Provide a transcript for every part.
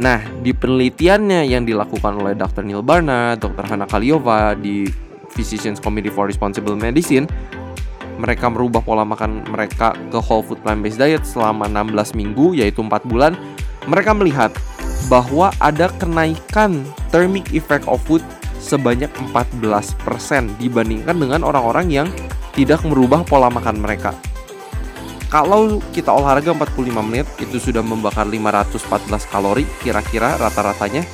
Nah, di penelitiannya yang dilakukan oleh Dr. Neil Barnard, Dr. Hana Kaliova di Physicians Committee for Responsible Medicine, mereka merubah pola makan mereka ke whole food plant-based diet selama 16 minggu, yaitu 4 bulan. Mereka melihat bahwa ada kenaikan thermic effect of food sebanyak 14% dibandingkan dengan orang-orang yang tidak merubah pola makan mereka. Kalau kita olahraga 45 menit itu sudah membakar 514 kalori kira-kira rata-ratanya.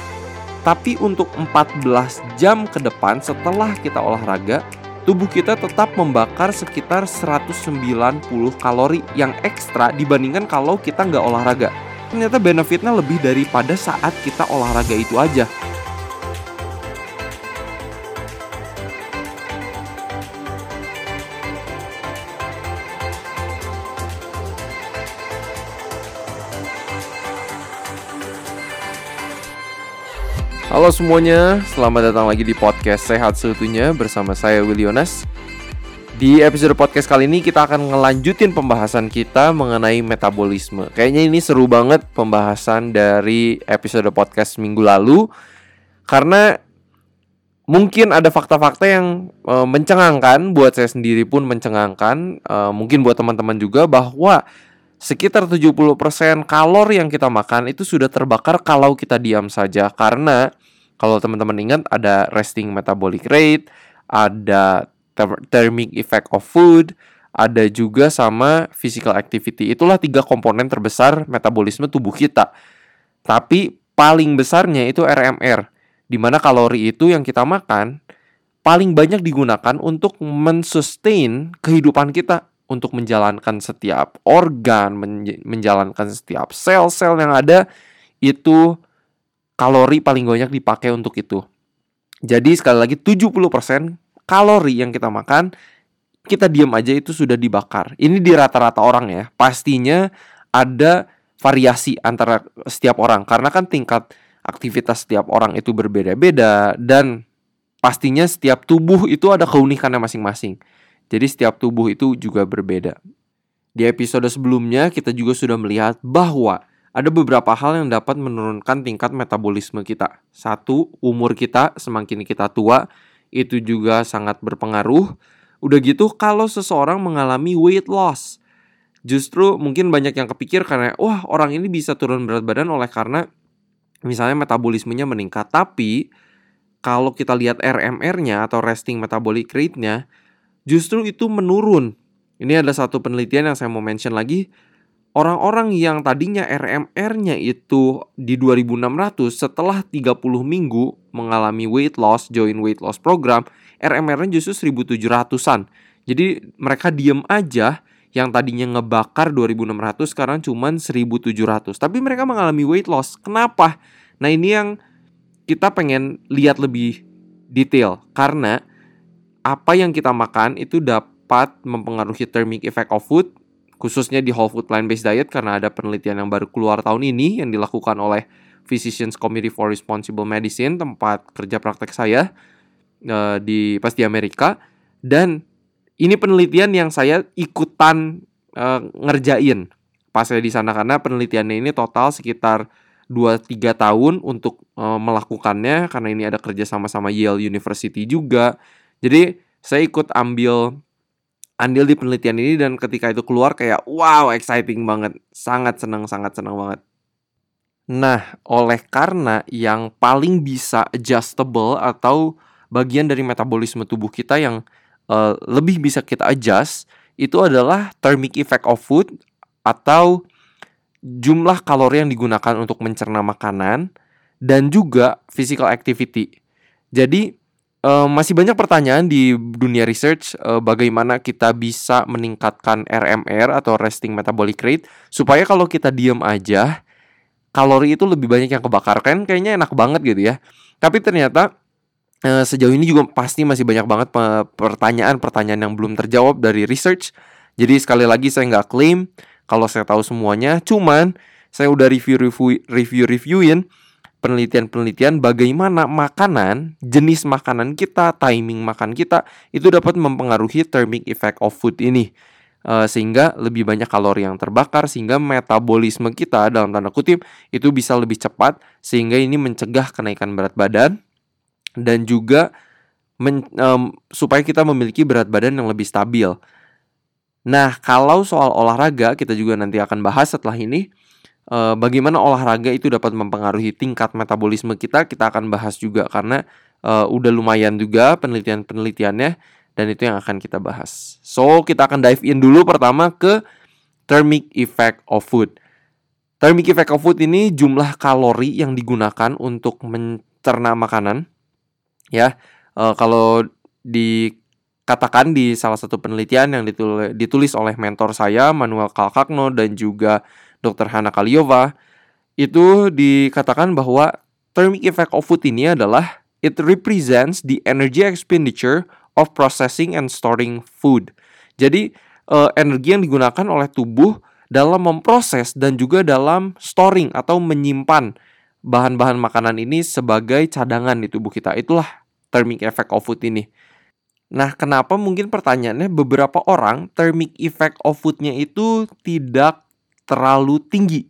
Tapi untuk 14 jam ke depan setelah kita olahraga, tubuh kita tetap membakar sekitar 190 kalori yang ekstra dibandingkan kalau kita nggak olahraga. Ternyata benefitnya lebih daripada saat kita olahraga itu aja. Halo semuanya, selamat datang lagi di podcast Sehat Seutuhnya bersama saya Willy Yonas. Di episode podcast kali ini kita akan ngelanjutin pembahasan kita mengenai metabolisme. Kayaknya ini seru banget pembahasan dari episode podcast minggu lalu karena mungkin ada fakta-fakta yang e, mencengangkan buat saya sendiri pun mencengangkan, e, mungkin buat teman-teman juga bahwa sekitar 70% kalori yang kita makan itu sudah terbakar kalau kita diam saja karena kalau teman-teman ingat ada resting metabolic rate, ada thermic effect of food, ada juga sama physical activity. Itulah tiga komponen terbesar metabolisme tubuh kita. Tapi paling besarnya itu RMR, di mana kalori itu yang kita makan paling banyak digunakan untuk mensustain kehidupan kita untuk menjalankan setiap organ, menjalankan setiap sel-sel yang ada itu kalori paling banyak dipakai untuk itu. Jadi sekali lagi 70% kalori yang kita makan kita diam aja itu sudah dibakar. Ini di rata-rata orang ya. Pastinya ada variasi antara setiap orang karena kan tingkat aktivitas setiap orang itu berbeda-beda dan pastinya setiap tubuh itu ada keunikannya masing-masing. Jadi setiap tubuh itu juga berbeda. Di episode sebelumnya kita juga sudah melihat bahwa ada beberapa hal yang dapat menurunkan tingkat metabolisme kita. Satu, umur kita semakin kita tua itu juga sangat berpengaruh. Udah gitu kalau seseorang mengalami weight loss, justru mungkin banyak yang kepikir karena wah orang ini bisa turun berat badan oleh karena misalnya metabolismenya meningkat. Tapi kalau kita lihat RMR-nya atau resting metabolic rate-nya justru itu menurun. Ini ada satu penelitian yang saya mau mention lagi. Orang-orang yang tadinya RMR-nya itu di 2600 setelah 30 minggu mengalami weight loss, join weight loss program, RMR-nya justru 1700-an. Jadi mereka diem aja yang tadinya ngebakar 2600 sekarang cuman 1700. Tapi mereka mengalami weight loss. Kenapa? Nah, ini yang kita pengen lihat lebih detail karena apa yang kita makan itu dapat mempengaruhi thermic effect of food khususnya di whole food plant based diet karena ada penelitian yang baru keluar tahun ini yang dilakukan oleh Physicians Committee for Responsible Medicine tempat kerja praktek saya uh, di pas di Amerika. Dan ini penelitian yang saya ikutan uh, ngerjain. Pas saya di sana karena penelitiannya ini total sekitar 2-3 tahun untuk uh, melakukannya karena ini ada kerja sama sama Yale University juga. Jadi saya ikut ambil andil di penelitian ini dan ketika itu keluar kayak wow exciting banget, sangat senang sangat senang banget. Nah, oleh karena yang paling bisa adjustable atau bagian dari metabolisme tubuh kita yang uh, lebih bisa kita adjust itu adalah thermic effect of food atau jumlah kalori yang digunakan untuk mencerna makanan dan juga physical activity. Jadi Uh, masih banyak pertanyaan di dunia research uh, bagaimana kita bisa meningkatkan RMR atau resting metabolic rate supaya kalau kita diam aja kalori itu lebih banyak yang kebakar kan kayaknya enak banget gitu ya. Tapi ternyata uh, sejauh ini juga pasti masih banyak banget pertanyaan-pertanyaan yang belum terjawab dari research. Jadi sekali lagi saya nggak klaim kalau saya tahu semuanya, cuman saya udah review-review review-reviewin penelitian-penelitian bagaimana makanan, jenis makanan kita, timing makan kita itu dapat mempengaruhi thermic effect of food ini. uh, sehingga lebih banyak kalori yang terbakar sehingga metabolisme kita dalam tanda kutip itu bisa lebih cepat sehingga ini mencegah kenaikan berat badan dan juga men, um, supaya kita memiliki berat badan yang lebih stabil. Nah, kalau soal olahraga kita juga nanti akan bahas setelah ini uh, bagaimana olahraga itu dapat mempengaruhi tingkat metabolisme kita. Kita akan bahas juga karena uh, udah lumayan juga penelitian-penelitiannya dan itu yang akan kita bahas. So, kita akan dive in dulu pertama ke thermic effect of food. Thermic effect of food ini jumlah kalori yang digunakan untuk mencerna makanan. Ya, uh, kalau dikatakan di salah satu penelitian yang ditulis, oleh mentor saya Manuel Kalkakno dan juga Dr. Hana Kaliova itu dikatakan bahwa thermic effect of food ini adalah it represents the energy expenditure of processing and storing food. Jadi uh, energi yang digunakan oleh tubuh dalam memproses dan juga dalam storing atau menyimpan bahan-bahan makanan ini sebagai cadangan di tubuh kita. Itulah thermic effect of food ini. Nah, kenapa mungkin pertanyaannya beberapa orang thermic effect of food-nya itu tidak terlalu tinggi.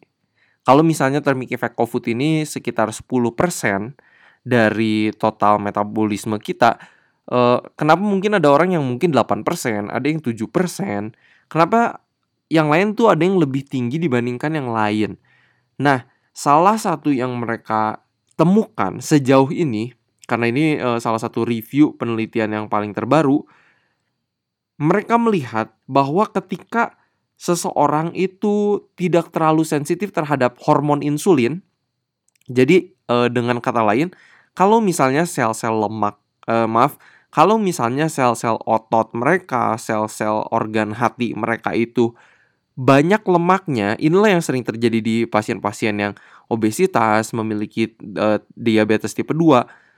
Kalau misalnya thermic effect of food ini sekitar 10% dari total metabolisme kita, eh, kenapa mungkin ada orang yang mungkin 8%, ada yang 7%, kenapa yang lain tuh ada yang lebih tinggi dibandingkan yang lain. Nah, salah satu yang mereka temukan sejauh ini karena ini uh, salah satu review penelitian yang paling terbaru, mereka melihat bahwa ketika seseorang itu tidak terlalu sensitif terhadap hormon insulin, jadi uh, dengan kata lain, kalau misalnya sel-sel lemak, uh, maaf, kalau misalnya sel-sel otot mereka, sel-sel organ hati mereka itu banyak lemaknya, inilah yang sering terjadi di pasien-pasien yang obesitas, memiliki uh, diabetes tipe 2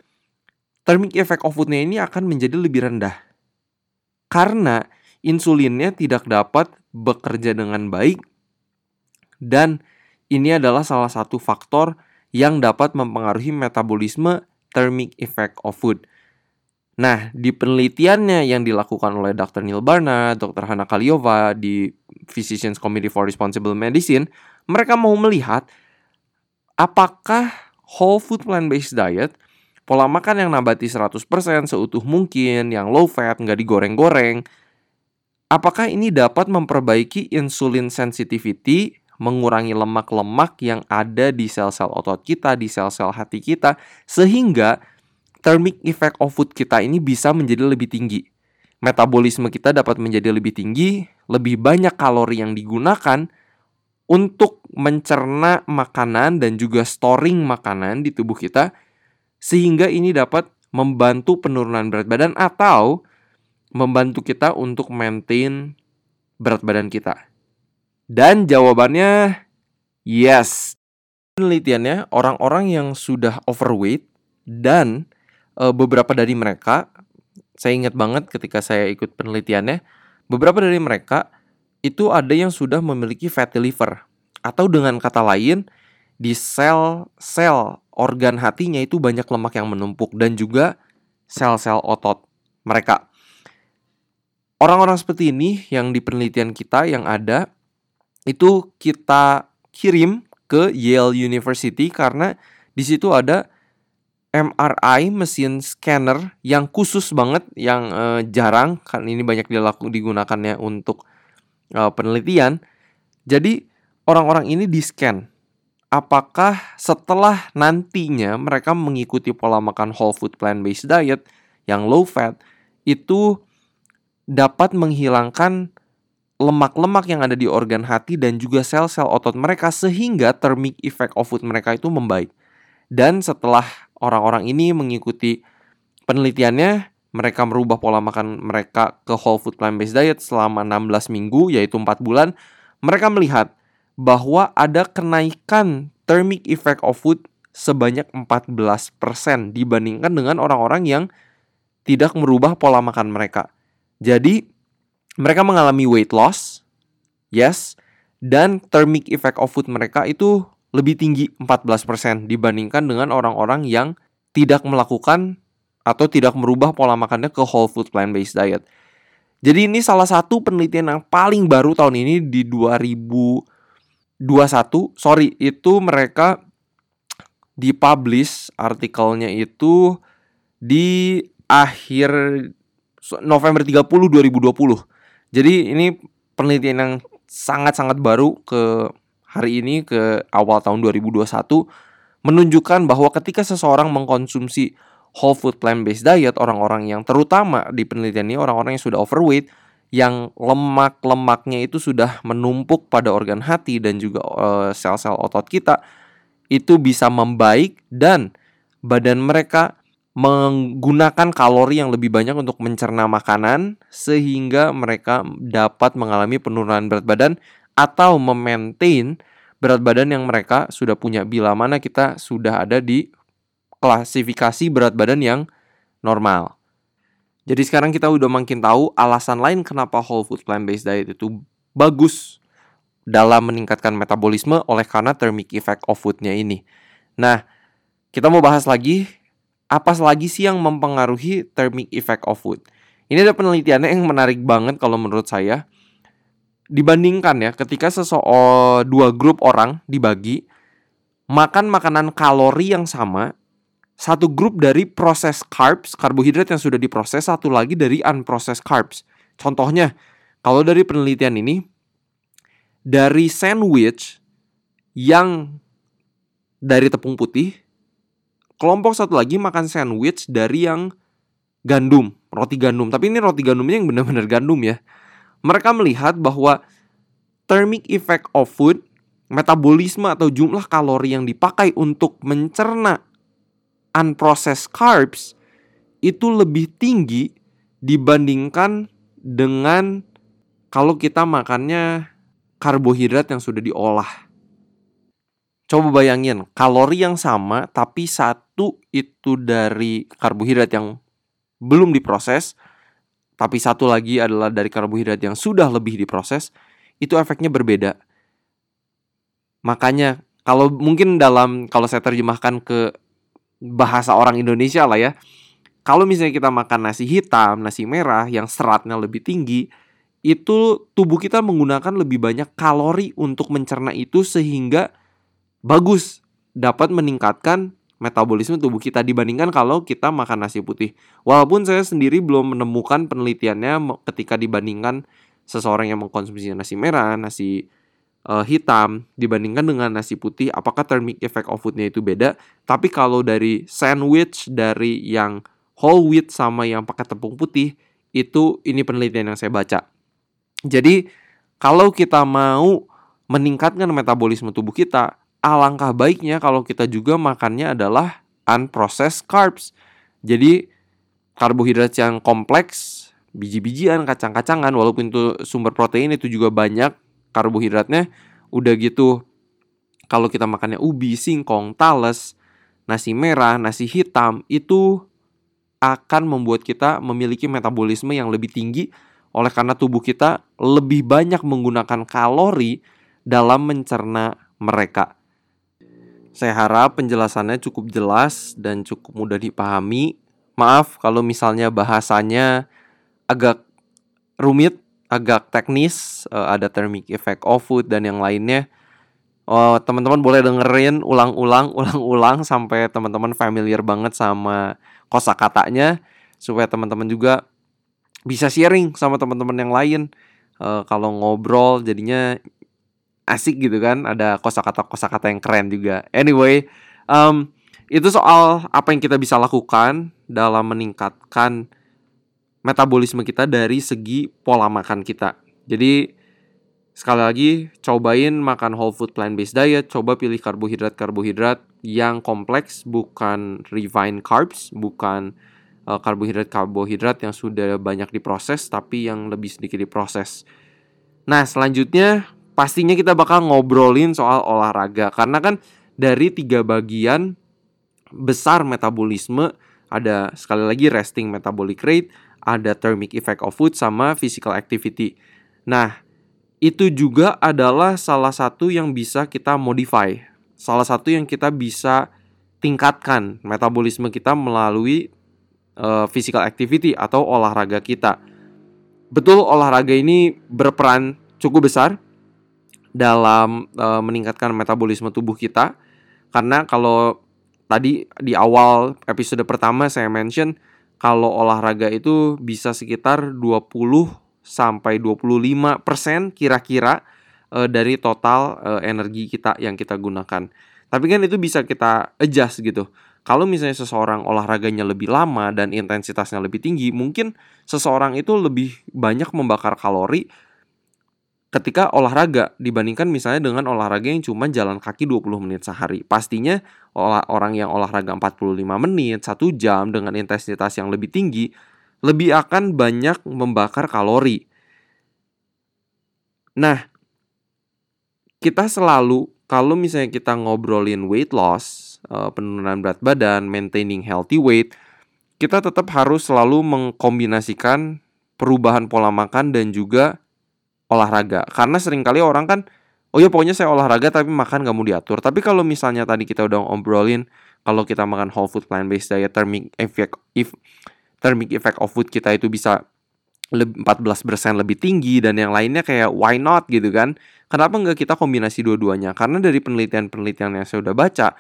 thermic effect of foodnya ini akan menjadi lebih rendah. Karena insulinnya tidak dapat bekerja dengan baik dan ini adalah salah satu faktor yang dapat mempengaruhi metabolisme thermic effect of food. Nah, di penelitiannya yang dilakukan oleh Dr. Neil Barnard, Dr. Hana Kaliova di Physicians Committee for Responsible Medicine, mereka mau melihat apakah whole food plant-based diet Pola makan yang nabati 100% seutuh mungkin, yang low fat, nggak digoreng-goreng. Apakah ini dapat memperbaiki insulin sensitivity, mengurangi lemak-lemak yang ada di sel-sel otot kita, di sel-sel hati kita, sehingga thermic effect of food kita ini bisa menjadi lebih tinggi. Metabolisme kita dapat menjadi lebih tinggi, lebih banyak kalori yang digunakan untuk mencerna makanan dan juga storing makanan di tubuh kita sehingga ini dapat membantu penurunan berat badan atau membantu kita untuk maintain berat badan kita. Dan jawabannya yes. Penelitiannya orang-orang yang sudah overweight dan e, beberapa dari mereka saya ingat banget ketika saya ikut penelitiannya, beberapa dari mereka itu ada yang sudah memiliki fatty liver atau dengan kata lain di sel-sel organ hatinya itu banyak lemak yang menumpuk dan juga sel-sel otot mereka. Orang-orang seperti ini yang di penelitian kita yang ada itu kita kirim ke Yale University karena di situ ada MRI mesin scanner yang khusus banget yang uh, jarang kan ini banyak dilaku digunakannya untuk uh, penelitian. Jadi orang-orang ini di scan apakah setelah nantinya mereka mengikuti pola makan whole food plant based diet yang low fat itu dapat menghilangkan lemak-lemak yang ada di organ hati dan juga sel-sel otot mereka sehingga thermic effect of food mereka itu membaik. Dan setelah orang-orang ini mengikuti penelitiannya, mereka merubah pola makan mereka ke whole food plant based diet selama 16 minggu yaitu 4 bulan. Mereka melihat bahwa ada kenaikan thermic effect of food sebanyak 14% dibandingkan dengan orang-orang yang tidak merubah pola makan mereka. Jadi mereka mengalami weight loss, yes, dan thermic effect of food mereka itu lebih tinggi 14% dibandingkan dengan orang-orang yang tidak melakukan atau tidak merubah pola makannya ke whole food plant based diet. Jadi ini salah satu penelitian yang paling baru tahun ini di 2021. Sorry, itu mereka dipublish artikelnya itu di akhir November 30 2020. Jadi ini penelitian yang sangat-sangat baru ke hari ini ke awal tahun 2021 menunjukkan bahwa ketika seseorang mengkonsumsi whole food plant based diet orang-orang yang terutama di penelitian ini orang-orang yang sudah overweight yang lemak-lemaknya itu sudah menumpuk pada organ hati dan juga uh, sel-sel otot kita itu bisa membaik dan badan mereka menggunakan kalori yang lebih banyak untuk mencerna makanan sehingga mereka dapat mengalami penurunan berat badan atau memaintain berat badan yang mereka sudah punya bila mana kita sudah ada di klasifikasi berat badan yang normal. Jadi sekarang kita udah makin tahu alasan lain kenapa whole food plant based diet itu bagus dalam meningkatkan metabolisme oleh karena thermic effect of foodnya ini. Nah, kita mau bahas lagi apa lagi sih yang mempengaruhi thermic effect of food. Ini ada penelitiannya yang menarik banget kalau menurut saya. Dibandingkan ya ketika seseorang dua grup orang dibagi makan makanan kalori yang sama satu grup dari proses carbs, karbohidrat yang sudah diproses, satu lagi dari unprocessed carbs. Contohnya, kalau dari penelitian ini, dari sandwich yang dari tepung putih, kelompok satu lagi makan sandwich dari yang gandum, roti gandum. Tapi ini roti gandumnya yang benar-benar gandum ya. Mereka melihat bahwa thermic effect of food, metabolisme atau jumlah kalori yang dipakai untuk mencerna unprocessed carbs itu lebih tinggi dibandingkan dengan kalau kita makannya karbohidrat yang sudah diolah. Coba bayangin, kalori yang sama tapi satu itu dari karbohidrat yang belum diproses, tapi satu lagi adalah dari karbohidrat yang sudah lebih diproses, itu efeknya berbeda. Makanya kalau mungkin dalam kalau saya terjemahkan ke bahasa orang Indonesia lah ya. Kalau misalnya kita makan nasi hitam, nasi merah yang seratnya lebih tinggi, itu tubuh kita menggunakan lebih banyak kalori untuk mencerna itu sehingga bagus dapat meningkatkan metabolisme tubuh kita dibandingkan kalau kita makan nasi putih. Walaupun saya sendiri belum menemukan penelitiannya ketika dibandingkan seseorang yang mengkonsumsi nasi merah, nasi uh, hitam dibandingkan dengan nasi putih, apakah thermic effect of foodnya itu beda? Tapi kalau dari sandwich dari yang whole wheat sama yang pakai tepung putih itu ini penelitian yang saya baca. Jadi kalau kita mau meningkatkan metabolisme tubuh kita, alangkah baiknya kalau kita juga makannya adalah unprocessed carbs. Jadi karbohidrat yang kompleks, biji-bijian, kacang-kacangan walaupun itu sumber protein itu juga banyak karbohidratnya udah gitu kalau kita makannya ubi, singkong, talas, nasi merah, nasi hitam itu akan membuat kita memiliki metabolisme yang lebih tinggi oleh karena tubuh kita lebih banyak menggunakan kalori dalam mencerna mereka. Saya harap penjelasannya cukup jelas dan cukup mudah dipahami. Maaf kalau misalnya bahasanya agak rumit agak teknis, uh, ada thermic effect of food dan yang lainnya. Oh, teman-teman boleh dengerin ulang-ulang, ulang-ulang sampai teman-teman familiar banget sama kosakatanya supaya teman-teman juga bisa sharing sama teman-teman yang lain. Uh, kalau ngobrol jadinya asik gitu kan, ada kosakata-kosakata yang keren juga. Anyway, um, itu soal apa yang kita bisa lakukan dalam meningkatkan metabolisme kita dari segi pola makan kita. Jadi sekali lagi cobain makan whole food plant based diet, coba pilih karbohidrat-karbohidrat yang kompleks bukan refined carbs, bukan uh, karbohidrat-karbohidrat yang sudah banyak diproses tapi yang lebih sedikit diproses. Nah, selanjutnya pastinya kita bakal ngobrolin soal olahraga karena kan dari tiga bagian besar metabolisme ada sekali lagi resting metabolic rate, ada thermic effect of food sama physical activity. Nah, itu juga adalah salah satu yang bisa kita modify. Salah satu yang kita bisa tingkatkan metabolisme kita melalui uh, physical activity atau olahraga kita. betul olahraga ini berperan cukup besar dalam uh, meningkatkan metabolisme tubuh kita karena kalau tadi di awal episode pertama saya mention kalau olahraga itu bisa sekitar 20 sampai 25% kira-kira uh, dari total uh, energi kita yang kita gunakan. Tapi kan itu bisa kita adjust gitu. Kalau misalnya seseorang olahraganya lebih lama dan intensitasnya lebih tinggi, mungkin seseorang itu lebih banyak membakar kalori ketika olahraga dibandingkan misalnya dengan olahraga yang cuma jalan kaki 20 menit sehari. Pastinya orang yang olahraga 45 menit, 1 jam dengan intensitas yang lebih tinggi lebih akan banyak membakar kalori. Nah, kita selalu kalau misalnya kita ngobrolin weight loss, uh, penurunan berat badan, maintaining healthy weight, kita tetap harus selalu mengkombinasikan perubahan pola makan dan juga olahraga. Karena sering kali orang kan, oh ya pokoknya saya olahraga tapi makan gak mau diatur. Tapi kalau misalnya tadi kita udah ngobrolin, kalau kita makan whole food plant based diet, thermic effect, if, thermic effect of food kita itu bisa 14% lebih tinggi dan yang lainnya kayak why not gitu kan. Kenapa nggak kita kombinasi dua-duanya? Karena dari penelitian-penelitian yang saya udah baca,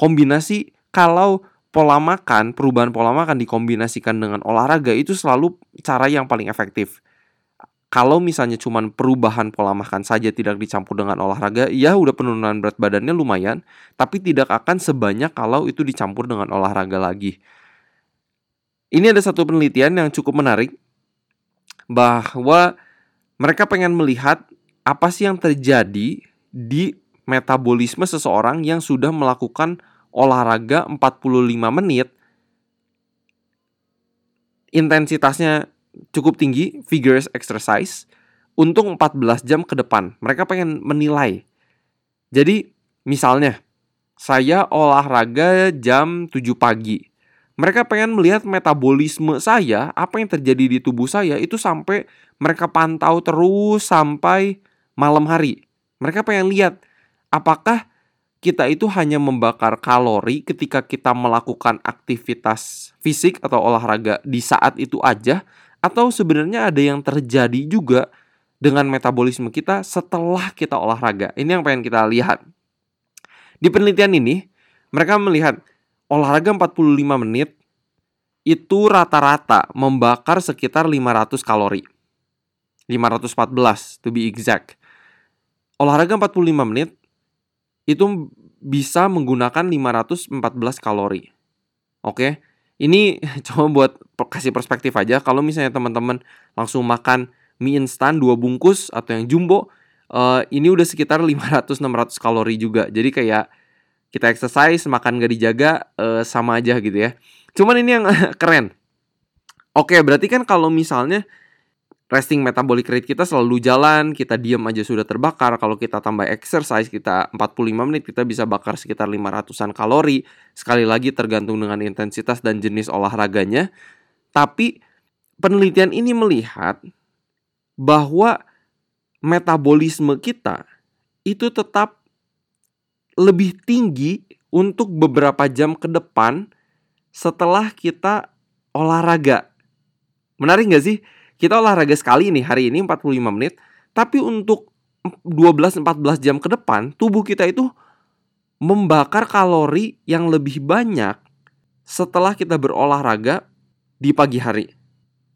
kombinasi kalau pola makan, perubahan pola makan dikombinasikan dengan olahraga itu selalu cara yang paling efektif. Kalau misalnya cuma perubahan pola makan saja tidak dicampur dengan olahraga, ya udah penurunan berat badannya lumayan, tapi tidak akan sebanyak kalau itu dicampur dengan olahraga lagi. Ini ada satu penelitian yang cukup menarik bahwa mereka pengen melihat apa sih yang terjadi di metabolisme seseorang yang sudah melakukan olahraga 45 menit intensitasnya cukup tinggi vigorous exercise untuk 14 jam ke depan. Mereka pengen menilai. Jadi misalnya saya olahraga jam 7 pagi. Mereka pengen melihat metabolisme saya, apa yang terjadi di tubuh saya itu sampai mereka pantau terus sampai malam hari. Mereka pengen lihat apakah kita itu hanya membakar kalori ketika kita melakukan aktivitas fisik atau olahraga di saat itu aja atau sebenarnya ada yang terjadi juga dengan metabolisme kita setelah kita olahraga. Ini yang pengen kita lihat. Di penelitian ini, mereka melihat olahraga 45 menit itu rata-rata membakar sekitar 500 kalori. 514 to be exact. Olahraga 45 menit itu bisa menggunakan 514 kalori. Oke. Ini coba buat kasih perspektif aja kalau misalnya teman-teman langsung makan mie instan dua bungkus atau yang jumbo uh, ini udah sekitar 500 600 kalori juga. Jadi kayak kita exercise, makan gak dijaga uh, sama aja gitu ya. Cuman ini yang keren. Oke, berarti kan kalau misalnya resting metabolic rate kita selalu jalan, kita diam aja sudah terbakar. Kalau kita tambah exercise kita 45 menit kita bisa bakar sekitar 500-an kalori. Sekali lagi tergantung dengan intensitas dan jenis olahraganya. Tapi penelitian ini melihat bahwa metabolisme kita itu tetap lebih tinggi untuk beberapa jam ke depan setelah kita olahraga. Menarik nggak sih? Kita olahraga sekali nih hari ini 45 menit, tapi untuk 12-14 jam ke depan tubuh kita itu membakar kalori yang lebih banyak setelah kita berolahraga di pagi hari.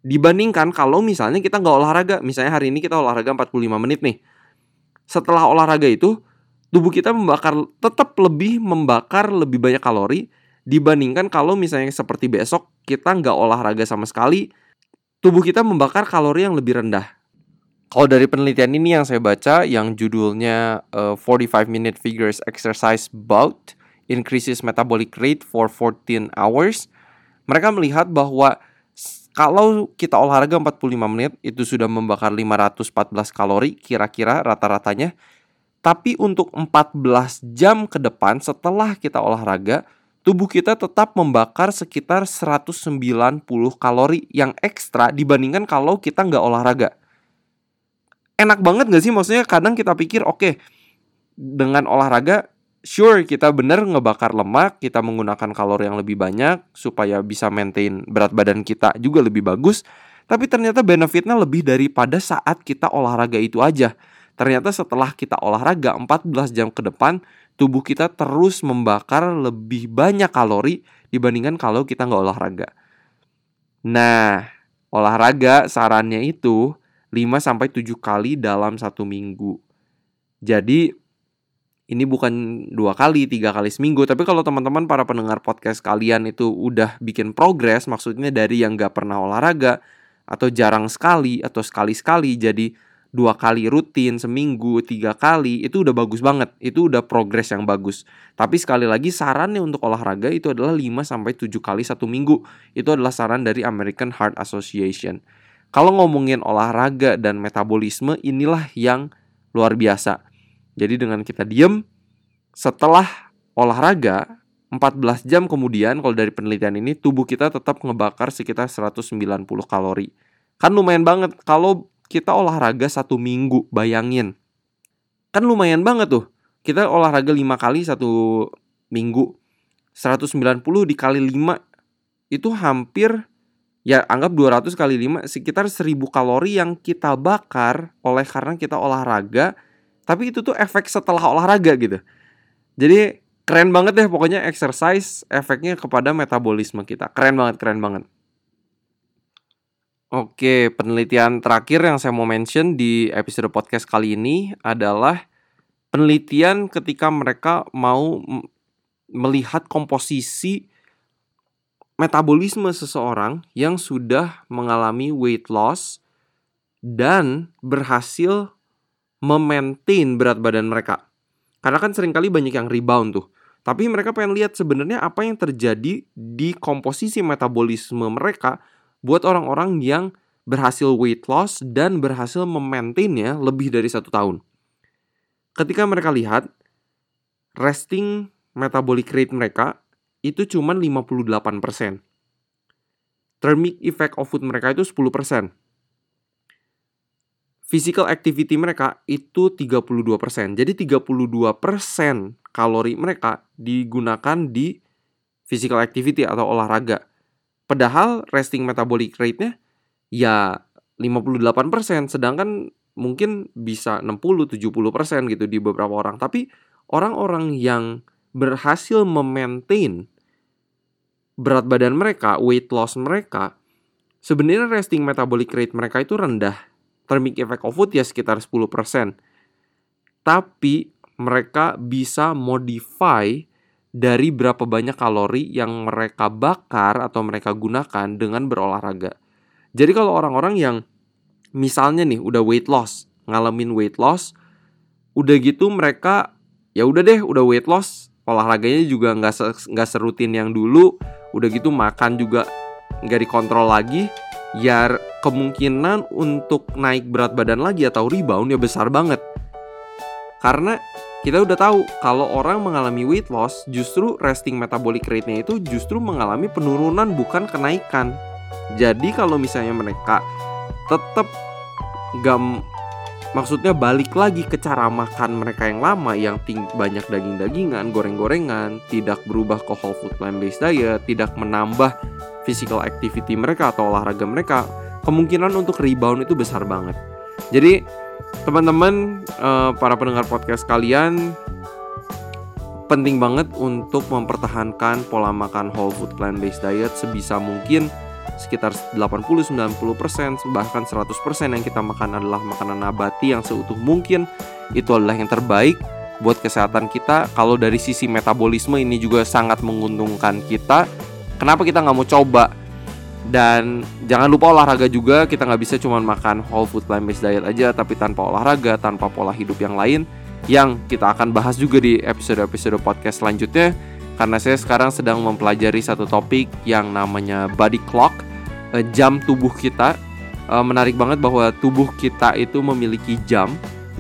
Dibandingkan kalau misalnya kita nggak olahraga, misalnya hari ini kita olahraga 45 menit nih. Setelah olahraga itu, tubuh kita membakar tetap lebih membakar lebih banyak kalori dibandingkan kalau misalnya seperti besok kita nggak olahraga sama sekali, tubuh kita membakar kalori yang lebih rendah. Kalau dari penelitian ini yang saya baca yang judulnya uh, 45 minute figures exercise bout increases metabolic rate for 14 hours, mereka melihat bahwa kalau kita olahraga 45 menit itu sudah membakar 514 kalori kira-kira rata-ratanya. Tapi untuk 14 jam ke depan setelah kita olahraga tubuh kita tetap membakar sekitar 190 kalori yang ekstra dibandingkan kalau kita nggak olahraga. Enak banget nggak sih? Maksudnya kadang kita pikir oke okay, dengan olahraga sure kita bener ngebakar lemak, kita menggunakan kalori yang lebih banyak supaya bisa maintain berat badan kita juga lebih bagus. Tapi ternyata benefitnya lebih daripada saat kita olahraga itu aja. Ternyata setelah kita olahraga 14 jam ke depan, tubuh kita terus membakar lebih banyak kalori dibandingkan kalau kita nggak olahraga. Nah, olahraga sarannya itu 5-7 kali dalam satu minggu. Jadi ini bukan dua kali, tiga kali seminggu. Tapi kalau teman-teman para pendengar podcast kalian itu udah bikin progres, maksudnya dari yang gak pernah olahraga atau jarang sekali atau sekali-sekali jadi dua kali rutin seminggu tiga kali itu udah bagus banget. Itu udah progres yang bagus. Tapi sekali lagi sarannya untuk olahraga itu adalah 5 sampai 7 kali satu minggu. Itu adalah saran dari American Heart Association. Kalau ngomongin olahraga dan metabolisme inilah yang luar biasa. Jadi dengan kita diem setelah olahraga 14 jam kemudian kalau dari penelitian ini tubuh kita tetap ngebakar sekitar 190 kalori. Kan lumayan banget. Kalau kita olahraga satu minggu, bayangin. Kan lumayan banget tuh. Kita olahraga 5 kali satu minggu. 190 dikali 5 itu hampir ya anggap 200 kali 5 sekitar 1000 kalori yang kita bakar oleh karena kita olahraga tapi itu tuh efek setelah olahraga gitu jadi keren banget deh pokoknya exercise efeknya kepada metabolisme kita keren banget keren banget Oke, penelitian terakhir yang saya mau mention di episode podcast kali ini adalah penelitian ketika mereka mau melihat komposisi metabolisme seseorang yang sudah mengalami weight loss dan berhasil memaintain berat badan mereka. Karena kan sering kali banyak yang rebound tuh. Tapi mereka pengen lihat sebenarnya apa yang terjadi di komposisi metabolisme mereka buat orang-orang yang berhasil weight loss dan berhasil memaintainnya lebih dari satu tahun. Ketika mereka lihat resting metabolic rate mereka itu cuma 58%. Thermic effect of food mereka itu 10% physical activity mereka itu 32%. Jadi 32% kalori mereka digunakan di physical activity atau olahraga. Padahal resting metabolic rate-nya ya 58%, sedangkan mungkin bisa 60-70% gitu di beberapa orang. Tapi orang-orang yang berhasil memaintain berat badan mereka, weight loss mereka, sebenarnya resting metabolic rate mereka itu rendah thermic effect of food ya sekitar 10%. Tapi mereka bisa modify dari berapa banyak kalori yang mereka bakar atau mereka gunakan dengan berolahraga. Jadi kalau orang-orang yang misalnya nih udah weight loss, ngalamin weight loss, udah gitu mereka ya udah deh udah weight loss, olahraganya juga nggak nggak serutin yang dulu, udah gitu makan juga nggak dikontrol lagi, ya kemungkinan untuk naik berat badan lagi atau rebound ya besar banget. Karena kita udah tahu kalau orang mengalami weight loss justru resting metabolic rate-nya itu justru mengalami penurunan bukan kenaikan. Jadi kalau misalnya mereka tetap gam maksudnya balik lagi ke cara makan mereka yang lama yang banyak daging-dagingan, goreng-gorengan, tidak berubah ke whole food plant based diet, tidak menambah physical activity mereka atau olahraga mereka, kemungkinan untuk rebound itu besar banget. Jadi teman-teman uh, para pendengar podcast kalian penting banget untuk mempertahankan pola makan whole food plant based diet sebisa mungkin sekitar 80-90% bahkan 100% yang kita makan adalah makanan nabati yang seutuh mungkin. Itu adalah yang terbaik buat kesehatan kita. Kalau dari sisi metabolisme ini juga sangat menguntungkan kita. Kenapa kita nggak mau coba? Dan jangan lupa olahraga juga. Kita nggak bisa cuma makan whole food plant based diet aja, tapi tanpa olahraga, tanpa pola hidup yang lain, yang kita akan bahas juga di episode-episode podcast selanjutnya. Karena saya sekarang sedang mempelajari satu topik yang namanya body clock, eh, jam tubuh kita. Eh, menarik banget bahwa tubuh kita itu memiliki jam,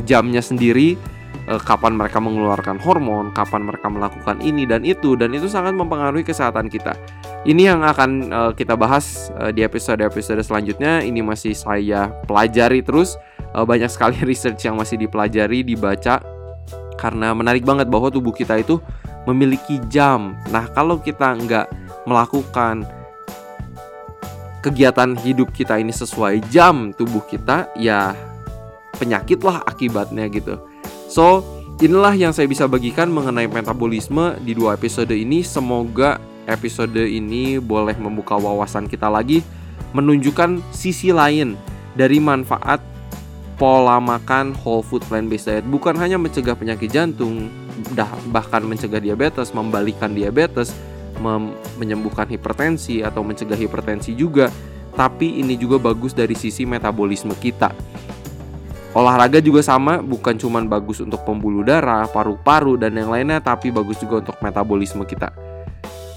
jamnya sendiri uh, kapan mereka mengeluarkan hormon, kapan mereka melakukan ini dan itu dan itu sangat mempengaruhi kesehatan kita. Ini yang akan uh, kita bahas uh, di episode-episode selanjutnya. Ini masih saya pelajari terus. Uh, banyak sekali research yang masih dipelajari, dibaca karena menarik banget bahwa tubuh kita itu memiliki jam. Nah, kalau kita nggak melakukan kegiatan hidup kita ini sesuai jam tubuh kita, ya penyakit lah akibatnya gitu. So, inilah yang saya bisa bagikan mengenai metabolisme di dua episode ini. Semoga episode ini boleh membuka wawasan kita lagi, menunjukkan sisi lain dari manfaat pola makan whole food plant based diet bukan hanya mencegah penyakit jantung, bahkan mencegah diabetes, membalikan diabetes, menyembuhkan hipertensi atau mencegah hipertensi juga, tapi ini juga bagus dari sisi metabolisme kita. Olahraga juga sama, bukan cuma bagus untuk pembuluh darah, paru-paru, dan yang lainnya, tapi bagus juga untuk metabolisme kita.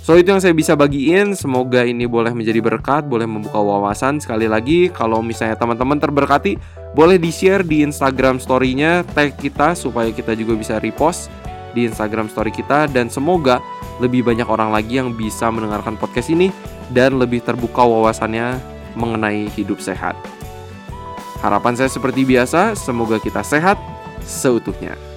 So itu yang saya bisa bagiin, semoga ini boleh menjadi berkat, boleh membuka wawasan. Sekali lagi, kalau misalnya teman-teman terberkati, boleh di-share di Instagram story-nya, tag kita supaya kita juga bisa repost di Instagram story kita dan semoga lebih banyak orang lagi yang bisa mendengarkan podcast ini dan lebih terbuka wawasannya mengenai hidup sehat. Harapan saya seperti biasa, semoga kita sehat seutuhnya.